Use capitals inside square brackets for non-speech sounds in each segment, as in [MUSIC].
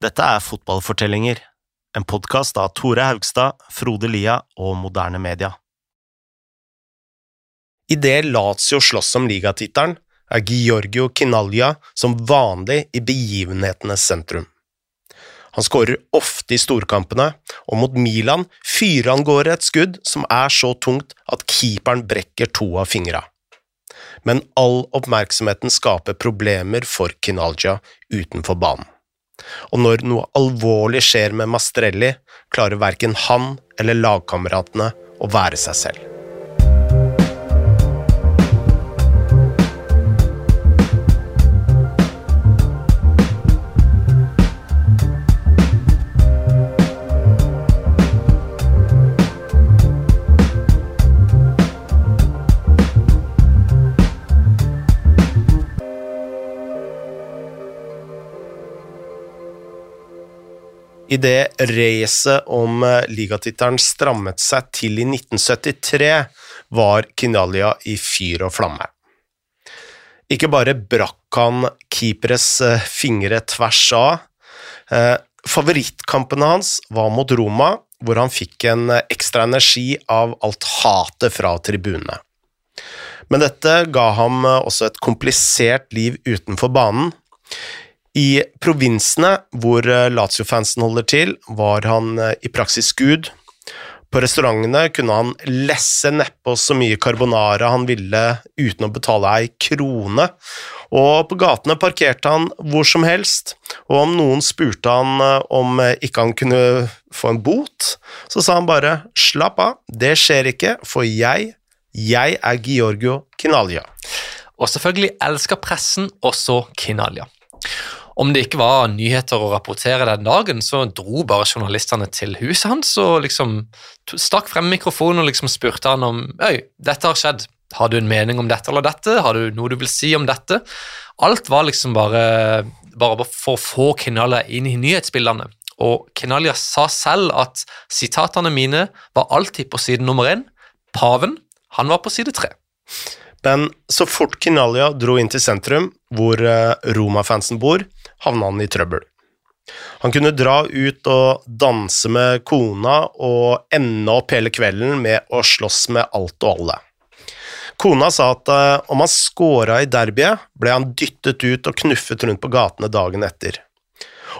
Dette er Fotballfortellinger, en podkast av Tore Haugstad, Frode Lia og Moderne Media. Idet Lazio slåss om ligatittelen, er Giorgio Kinalja som vanlig i begivenhetenes sentrum. Han skårer ofte i storkampene, og mot Milan fyrer han gårde et skudd som er så tungt at keeperen brekker to av fingra. Men all oppmerksomheten skaper problemer for Kinalja utenfor banen og når noe alvorlig skjer med Mastrelli, klarer verken han eller lagkameratene å være seg selv. Idet racet om eh, ligatittelen strammet seg til i 1973, var Kinalia i fyr og flamme. Ikke bare brakk han keeperes eh, fingre tvers av. Eh, favorittkampene hans var mot Roma, hvor han fikk en ekstra energi av alt hatet fra tribunene. Men dette ga ham også et komplisert liv utenfor banen. I provinsene hvor eh, Lazio-fansen holder til, var han eh, i praksis gud. På restaurantene kunne han lesse nedpå så mye carbonara han ville uten å betale ei krone, og på gatene parkerte han hvor som helst, og om noen spurte han eh, om ikke han kunne få en bot, så sa han bare slapp av, det skjer ikke, for jeg, jeg er Giorgio Kinalia. Og selvfølgelig elsker pressen også Kinalja. Om det ikke var nyheter å rapportere den dagen, så dro bare journalistene til huset hans og liksom stakk frem mikrofonen og liksom spurte han om Øy, dette har skjedd. Har du en mening om dette eller dette? Har du noe du vil si om dette? Alt var liksom bare, bare for å få Kinalia inn i nyhetsbildene. Og Kinalia sa selv at sitatene mine var alltid på side nummer én. Paven, han var på side tre. Men så fort Kinalia dro inn til sentrum, hvor eh, Roma-fansen bor, havna han i trøbbel. Han kunne dra ut og danse med kona og ende opp hele kvelden med å slåss med alt og alle. Kona sa at uh, om han scora i derbyet, ble han dyttet ut og knuffet rundt på gatene dagen etter.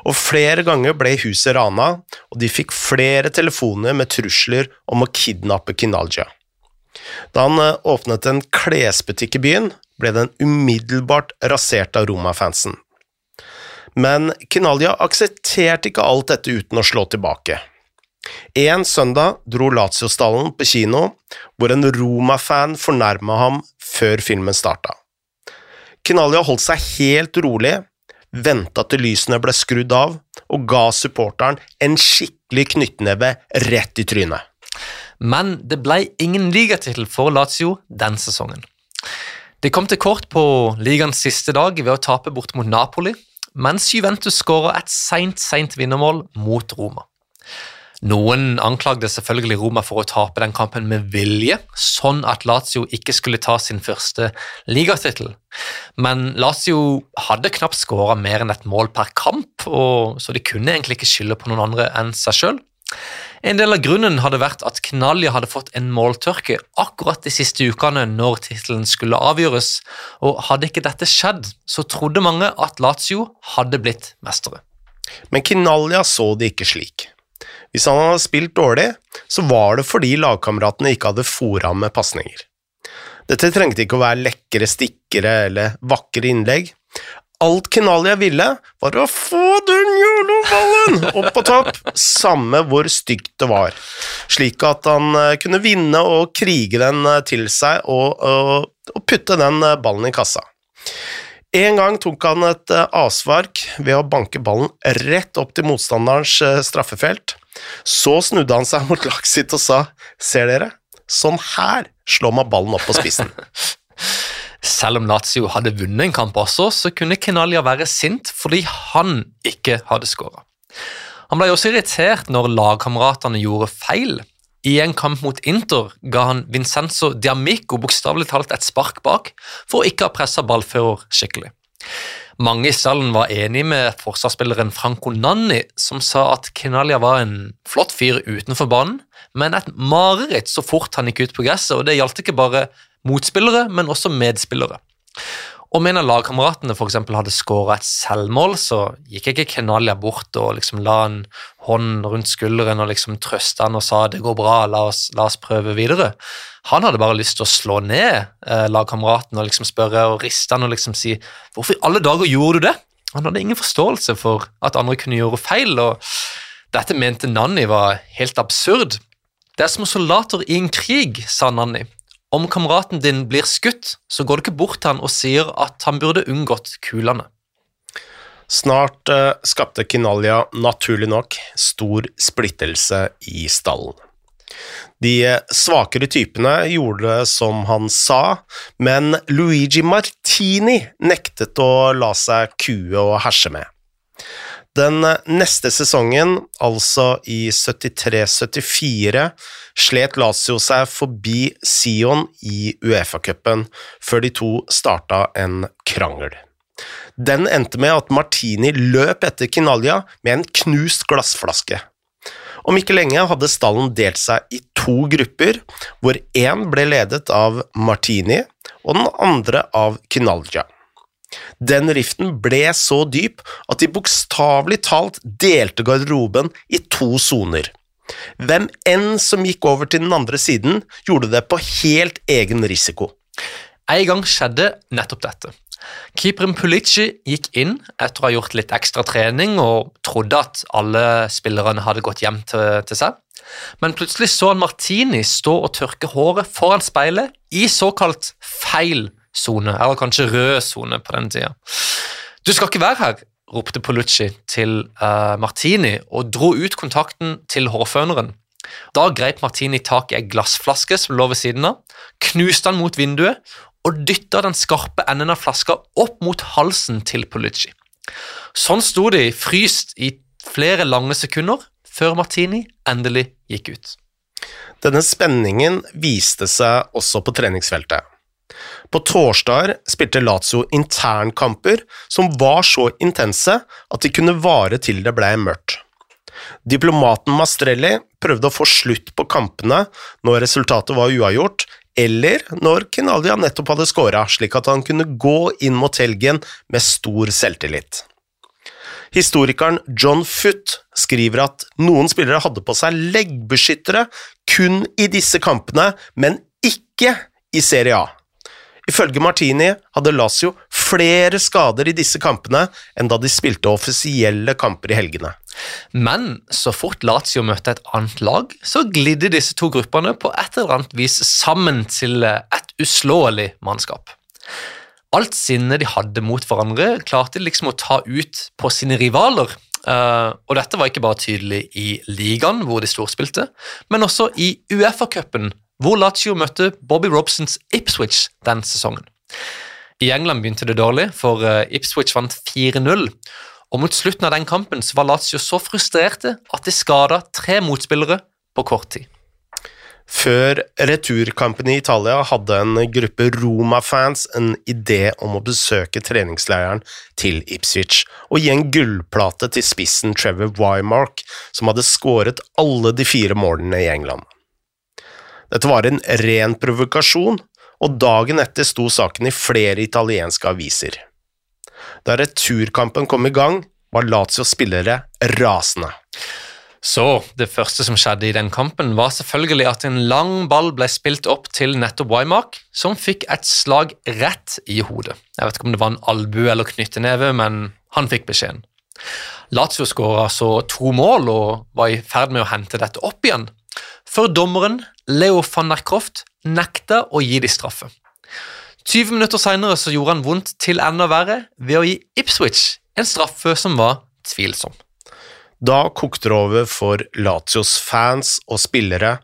Og flere ganger ble huset rana, og de fikk flere telefoner med trusler om å kidnappe Kinalja. Da han uh, åpnet en klesbutikk i byen, ble den umiddelbart rasert av Roma-fansen. Men Kinalia aksepterte ikke alt dette uten å slå tilbake. En søndag dro Lazio-stallen på kino, hvor en Roma-fan fornærma ham før filmen starta. Kinalia holdt seg helt rolig, venta til lysene ble skrudd av, og ga supporteren en skikkelig knyttneve rett i trynet. Men det ble ingen ligatittel for Lazio den sesongen. De kom til kort på ligaens siste dag ved å tape bort mot Napoli, mens Juventus skåra et seint, seint vinnermål mot Roma. Noen anklagde selvfølgelig Roma for å tape den kampen med vilje, sånn at Lazio ikke skulle ta sin første ligatittel. Men Lazio hadde knapt skåra mer enn et mål per kamp, så de kunne egentlig ikke skylde på noen andre enn seg sjøl. En del av grunnen hadde vært at Knalja hadde fått en måltørke akkurat de siste ukene når tittelen skulle avgjøres, og hadde ikke dette skjedd, så trodde mange at Lazio hadde blitt mestere. Men Knalja så det ikke slik. Hvis han hadde spilt dårlig, så var det fordi lagkameratene ikke hadde fôra ham med pasninger. Dette trengte ikke å være lekre stikkere eller vakre innlegg. Alt Kenalia ville, var å få den jævla ballen opp på topp, samme hvor stygt det var, slik at han eh, kunne vinne og krige den eh, til seg og, og, og putte den eh, ballen i kassa. En gang tok han et avsvark ved å banke ballen rett opp til motstanderens straffefelt. Så snudde han seg mot laget sitt og sa, ser dere, sånn her slår man ballen opp på spissen. [LAUGHS] Selv om Lazio hadde vunnet en kamp også, så kunne Kenalja være sint fordi han ikke hadde skåra. Han ble også irritert når lagkameratene gjorde feil. I en kamp mot Inter ga han Vincenzo Diamico bokstavelig talt et spark bak for å ikke ha pressa ballfører skikkelig. Mange i stallen var enig med forsvarsspilleren Franco Nanni, som sa at Kenalia var en flott fyr utenfor banen, men et mareritt så fort han gikk ut på gresset, og det gjaldt ikke bare motspillere, men også medspillere. Om en av lagkameratene eksempel, hadde skåra et selvmål, så gikk ikke Kenalia bort og liksom la en hånd rundt skulderen og liksom trøste han og sa det går bra, la oss, la oss prøve videre. Han hadde bare lyst til å slå ned eh, lagkameraten og liksom spørre og riste han og liksom si hvorfor i alle dager gjorde du det? Han hadde ingen forståelse for at andre kunne gjøre feil, og dette mente Nanni var helt absurd. Det er som soldater i en krig, sa Nanni. Om kameraten din blir skutt, så går du ikke bort til han og sier at han burde unngått kulene. Snart eh, skapte Kinalja naturlig nok stor splittelse i stallen. De eh, svakere typene gjorde det som han sa, men Luigi Martini nektet å la seg kue og herse med. Den neste sesongen, altså i 73-74, slet Lazio seg forbi Sion i Uefa-cupen før de to starta en krangel. Den endte med at Martini løp etter Kinalja med en knust glassflaske. Om ikke lenge hadde stallen delt seg i to grupper, hvor én ble ledet av Martini og den andre av Kinalja. Den riften ble så dyp at de bokstavelig talt delte garderoben i to soner. Hvem enn som gikk over til den andre siden, gjorde det på helt egen risiko. En gang skjedde nettopp dette. Keeperen Pulici gikk inn etter å ha gjort litt ekstra trening og trodde at alle spillerne hadde gått hjem til, til seg. Men plutselig så han Martini stå og tørke håret foran speilet i såkalt feil sone, eller kanskje rød sone på den tida. Du skal ikke være her, ropte Polucci til uh, Martini og dro ut kontakten til hårføneren. Da grep Martini tak i ei glassflaske som lå ved siden av, knuste den mot vinduet og dytta den skarpe enden av flaska opp mot halsen til Polucci. Sånn sto de fryst i flere lange sekunder før Martini endelig gikk ut. Denne spenningen viste seg også på treningsfeltet. På torsdager spilte Lazio internkamper som var så intense at de kunne vare til det blei mørkt. Diplomaten Mastrelli prøvde å få slutt på kampene når resultatet var uavgjort, eller når Kinalia nettopp hadde scora, slik at han kunne gå inn mot helgen med stor selvtillit. Historikeren John Foot skriver at noen spillere hadde på seg leggbeskyttere kun i disse kampene, men ikke i Serie A. Ifølge Martini hadde Lazio flere skader i disse kampene enn da de spilte offisielle kamper i helgene. Men så fort Lazio møtte et annet lag, så glidde disse to gruppene på et eller annet vis sammen til et uslåelig mannskap. Alt sinnet de hadde mot hverandre, klarte de liksom å ta ut på sine rivaler. Uh, og dette var ikke bare tydelig i ligaen, hvor de storspilte, men også i Uefa-cupen, hvor Lazio møtte Bobby Robsons Ipswich den sesongen. I England begynte det dårlig, for eh, Ipswich vant 4-0. Og Mot slutten av den kampen var Lazio så frustrerte at de skada tre motspillere på kort tid. Før returkampen i Italia hadde en gruppe Roma-fans en idé om å besøke treningsleiren til Ipswich og gi en gullplate til spissen Trevor Wymark, som hadde skåret alle de fire målene i England. Dette var en ren provokasjon, og dagen etter sto saken i flere italienske aviser. Da returkampen kom i gang, var Lazios spillere rasende. Så det første som skjedde i den kampen, var selvfølgelig at en lang ball ble spilt opp til nettopp Wymark, som fikk et slag rett i hodet. Jeg vet ikke om det var en albue eller knytteneve, men han fikk beskjeden. Lazio skåra så to mål og var i ferd med å hente dette opp igjen, før dommeren Leo van der Croft nekta å gi de straffe. 20 minutter senere gjorde han vondt til enda verre ved å gi Ipswich en straffe som var tvilsom. Da kokte det over for Latios fans og spillere,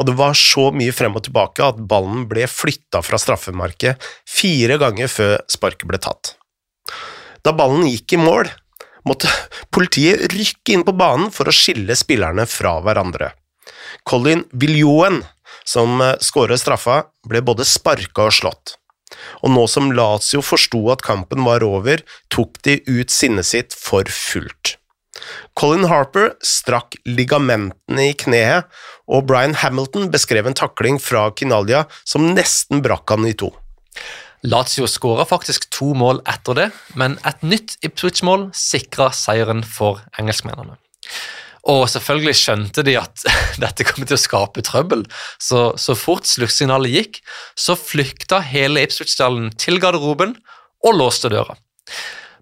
og det var så mye frem og tilbake at ballen ble flytta fra straffemarket fire ganger før sparket ble tatt. Da ballen gikk i mål, måtte politiet rykke inn på banen for å skille spillerne fra hverandre. Colin Viljoen, som eh, skåret straffa, ble både sparka og slått. og nå som Lazio forsto at kampen var over, tok de ut sinnet sitt for fullt. Colin Harper strakk ligamentene i kneet, og Brian Hamilton beskrev en takling fra Kinalia som nesten brakk han i to. Lazio skåra faktisk to mål etter det, men et nytt Ipswich-mål sikra seieren for engelskmennene. Og selvfølgelig skjønte de at [LAUGHS] dette kom til å skape trøbbel, så så fort sluttsignalet gikk, så flykta hele Ipswich-stallen til garderoben og låste døra.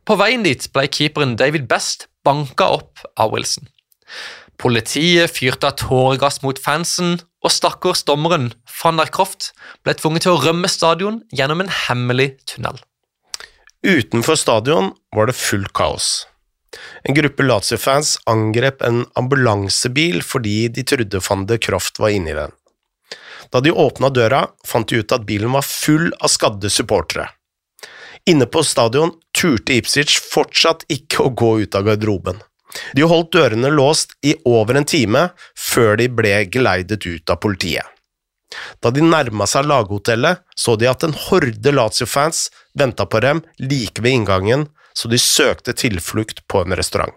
På veien dit ble keeperen David Best banka opp av Wilson. Politiet fyrte av tåregass mot fansen, og stakkars dommeren van der Croft ble tvunget til å rømme stadion gjennom en hemmelig tunnel. Utenfor stadion var det fullt kaos. En gruppe Lazio-fans angrep en ambulansebil fordi de trodde van de Croft var inni den. Da de åpna døra, fant de ut at bilen var full av skadde supportere. Inne på stadion turte Ipswich fortsatt ikke å gå ut av garderoben. De holdt dørene låst i over en time før de ble geleidet ut av politiet. Da de nærma seg laghotellet, så de at en horde Lazio-fans venta på dem like ved inngangen, så de søkte tilflukt på en restaurant.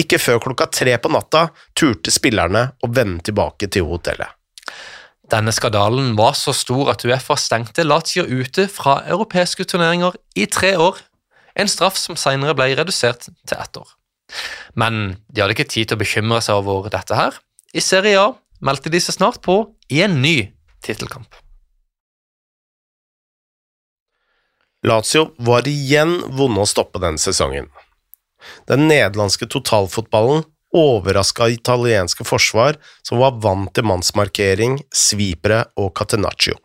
Ikke før klokka tre på natta turte spillerne å vende tilbake til hotellet. Denne skandalen var så stor at Uefa stengte Lazio ute fra europeiske turneringer i tre år, en straff som senere ble redusert til ett år. Men de hadde ikke tid til å bekymre seg over dette her. I Serie A meldte de seg snart på i en ny tittelkamp. Lazio var igjen vonde å stoppe den sesongen. Den nederlandske totalfotballen overraska italienske forsvar som var vant til mannsmarkering, svipere og catenaccio.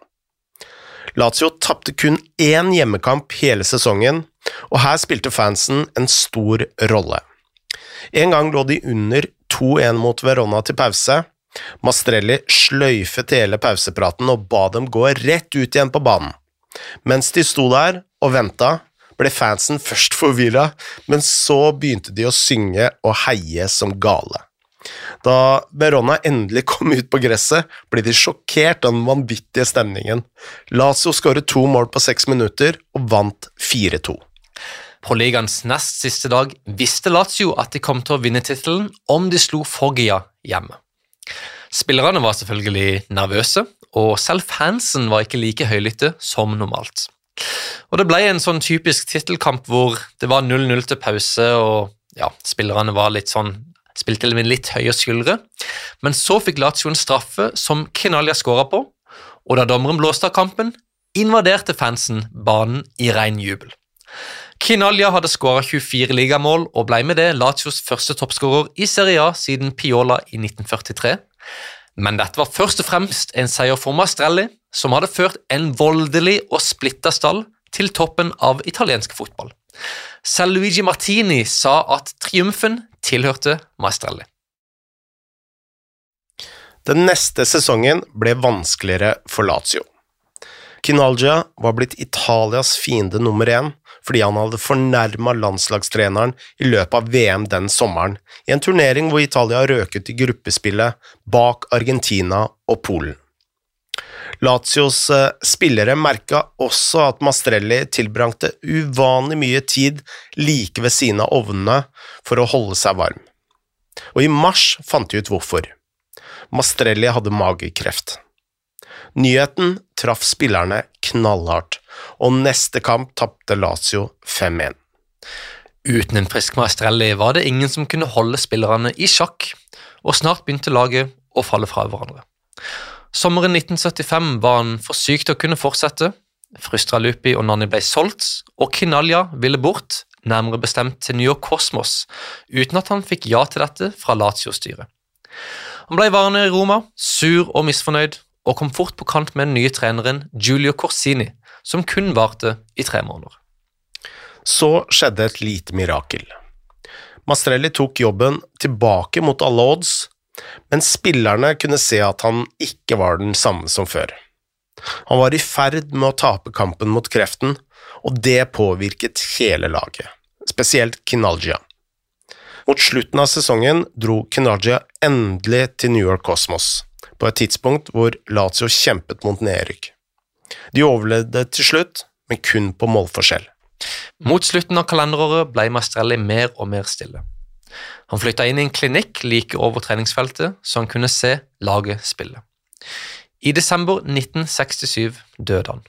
Lazio tapte kun én hjemmekamp hele sesongen, og her spilte fansen en stor rolle. En gang lå de under 2-1 mot Verona til pause. Mastrelli sløyfet hele pausepraten og ba dem gå rett ut igjen på banen. Mens de sto der og venta, ble fansen først forvirra, men så begynte de å synge og heie som gale. Da Berona endelig kom ut på gresset, ble de sjokkert av den vanvittige stemningen. Lazio skåret to mål på seks minutter og vant 4-2. På ligaens nest siste dag visste Lazio at de kom til å vinne tittelen om de slo Foggia hjemme. Spillerne var selvfølgelig nervøse, og selv fansen var ikke like høylytte som normalt. Og Det ble en sånn typisk tittelkamp hvor det var 0-0 til pause, og ja, spillerne var litt sånn spilte med litt høye skuldre. Men så fikk Lazio en straffe som Kinalia skåra på, og da dommeren blåste av kampen, invaderte fansen banen i ren jubel. Kinalia hadde skåra 24 ligamål og ble med det Lazios første toppskårer i Serie A siden Piola i 1943. Men dette var først og fremst en seier for Mastrelli, som hadde ført en voldelig og splitta stall til toppen av italiensk fotball. Selv Luigi Martini sa at triumfen tilhørte Maestrelli. Den neste sesongen ble vanskeligere for Lazio. Kinalgia var blitt Italias fiende nummer én fordi han hadde fornærma landslagstreneren i løpet av VM den sommeren, i en turnering hvor Italia røket i gruppespillet bak Argentina og Polen. Lazios eh, spillere merka også at Mastrelli tilbrangte uvanlig mye tid like ved siden av ovnene for å holde seg varm. Og i mars fant de ut hvorfor. Mastrelli hadde magekreft. Nyheten traff spillerne knallhardt, og neste kamp tapte Lazio 5-1. Uten en frisk Maestrelli var det ingen som kunne holde spillerne i sjakk, og snart begynte laget å falle fra hverandre. Sommeren 1975 var han for syk til å kunne fortsette. Frustralupi og Nanni ble solgt, og Kinalja ville bort, nærmere bestemt til New York Cosmos, uten at han fikk ja til dette fra Lazio-styret. Han ble værende i Roma, sur og misfornøyd, og kom fort på kant med den nye treneren Giulio Corsini, som kun varte i tre måneder. Så skjedde et lite mirakel. Mastrelli tok jobben tilbake mot alle odds, men spillerne kunne se at han ikke var den samme som før. Han var i ferd med å tape kampen mot kreften, og det påvirket hele laget, spesielt Kinalgia. Mot slutten av sesongen dro Kinalgia endelig til New York Cosmos på et tidspunkt hvor Lazio kjempet mot nedrykk. De overlevde til slutt, men kun på målforskjell. Mot slutten av kalenderåret ble Mastrelli mer og mer stille. Han flytta inn i en klinikk like over treningsfeltet, så han kunne se laget spille. I desember 1967 døde han.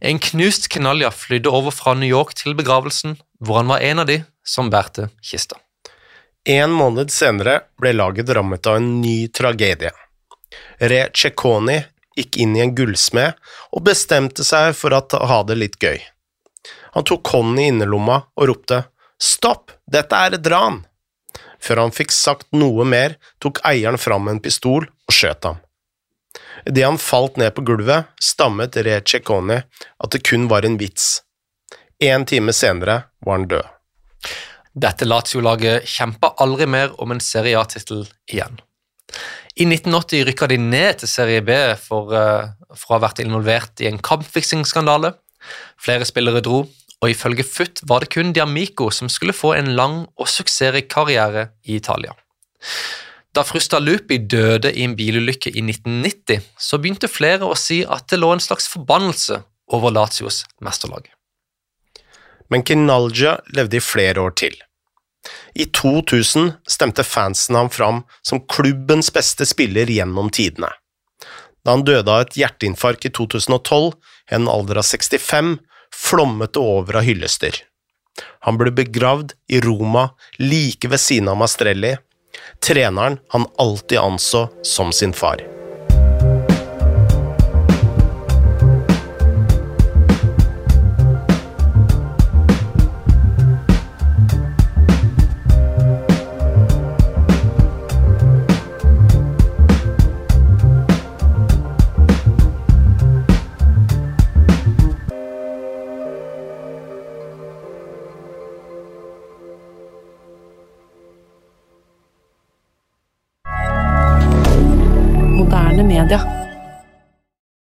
En knust Kenalja flydde over fra New York til begravelsen, hvor han var en av de som bærte kista. En måned senere ble laget rammet av en ny tragedie. Re Cecconi gikk inn i en gullsmed og bestemte seg for å ha det litt gøy. Han tok hånden i innerlomma og ropte Stopp, dette er et ran! Før han fikk sagt noe mer, tok eieren fram en pistol og skjøt ham. Idet han falt ned på gulvet, stammet Re Cecconi at det kun var en vits. En time senere var han død. Dette Lazio-laget kjempa aldri mer om en Serie A-tittel igjen. I 1980 rykka de ned til Serie B for, uh, for å ha vært involvert i en kampfiksingsskandale. Flere spillere dro, og ifølge FUT var det kun Diamico som skulle få en lang og suksessrik karriere i Italia. Da Frusta Lupi døde i en bilulykke i 1990, så begynte flere å si at det lå en slags forbannelse over Lazios mesterlag. Men Kinalja levde i flere år til. I 2000 stemte fansen ham fram som klubbens beste spiller gjennom tidene. Da han døde av et hjerteinfarkt i 2012, i en alder av 65, flommet det over av hyllester. Han ble begravd i Roma, like ved siden av Mastrelli, treneren han alltid anså som sin far.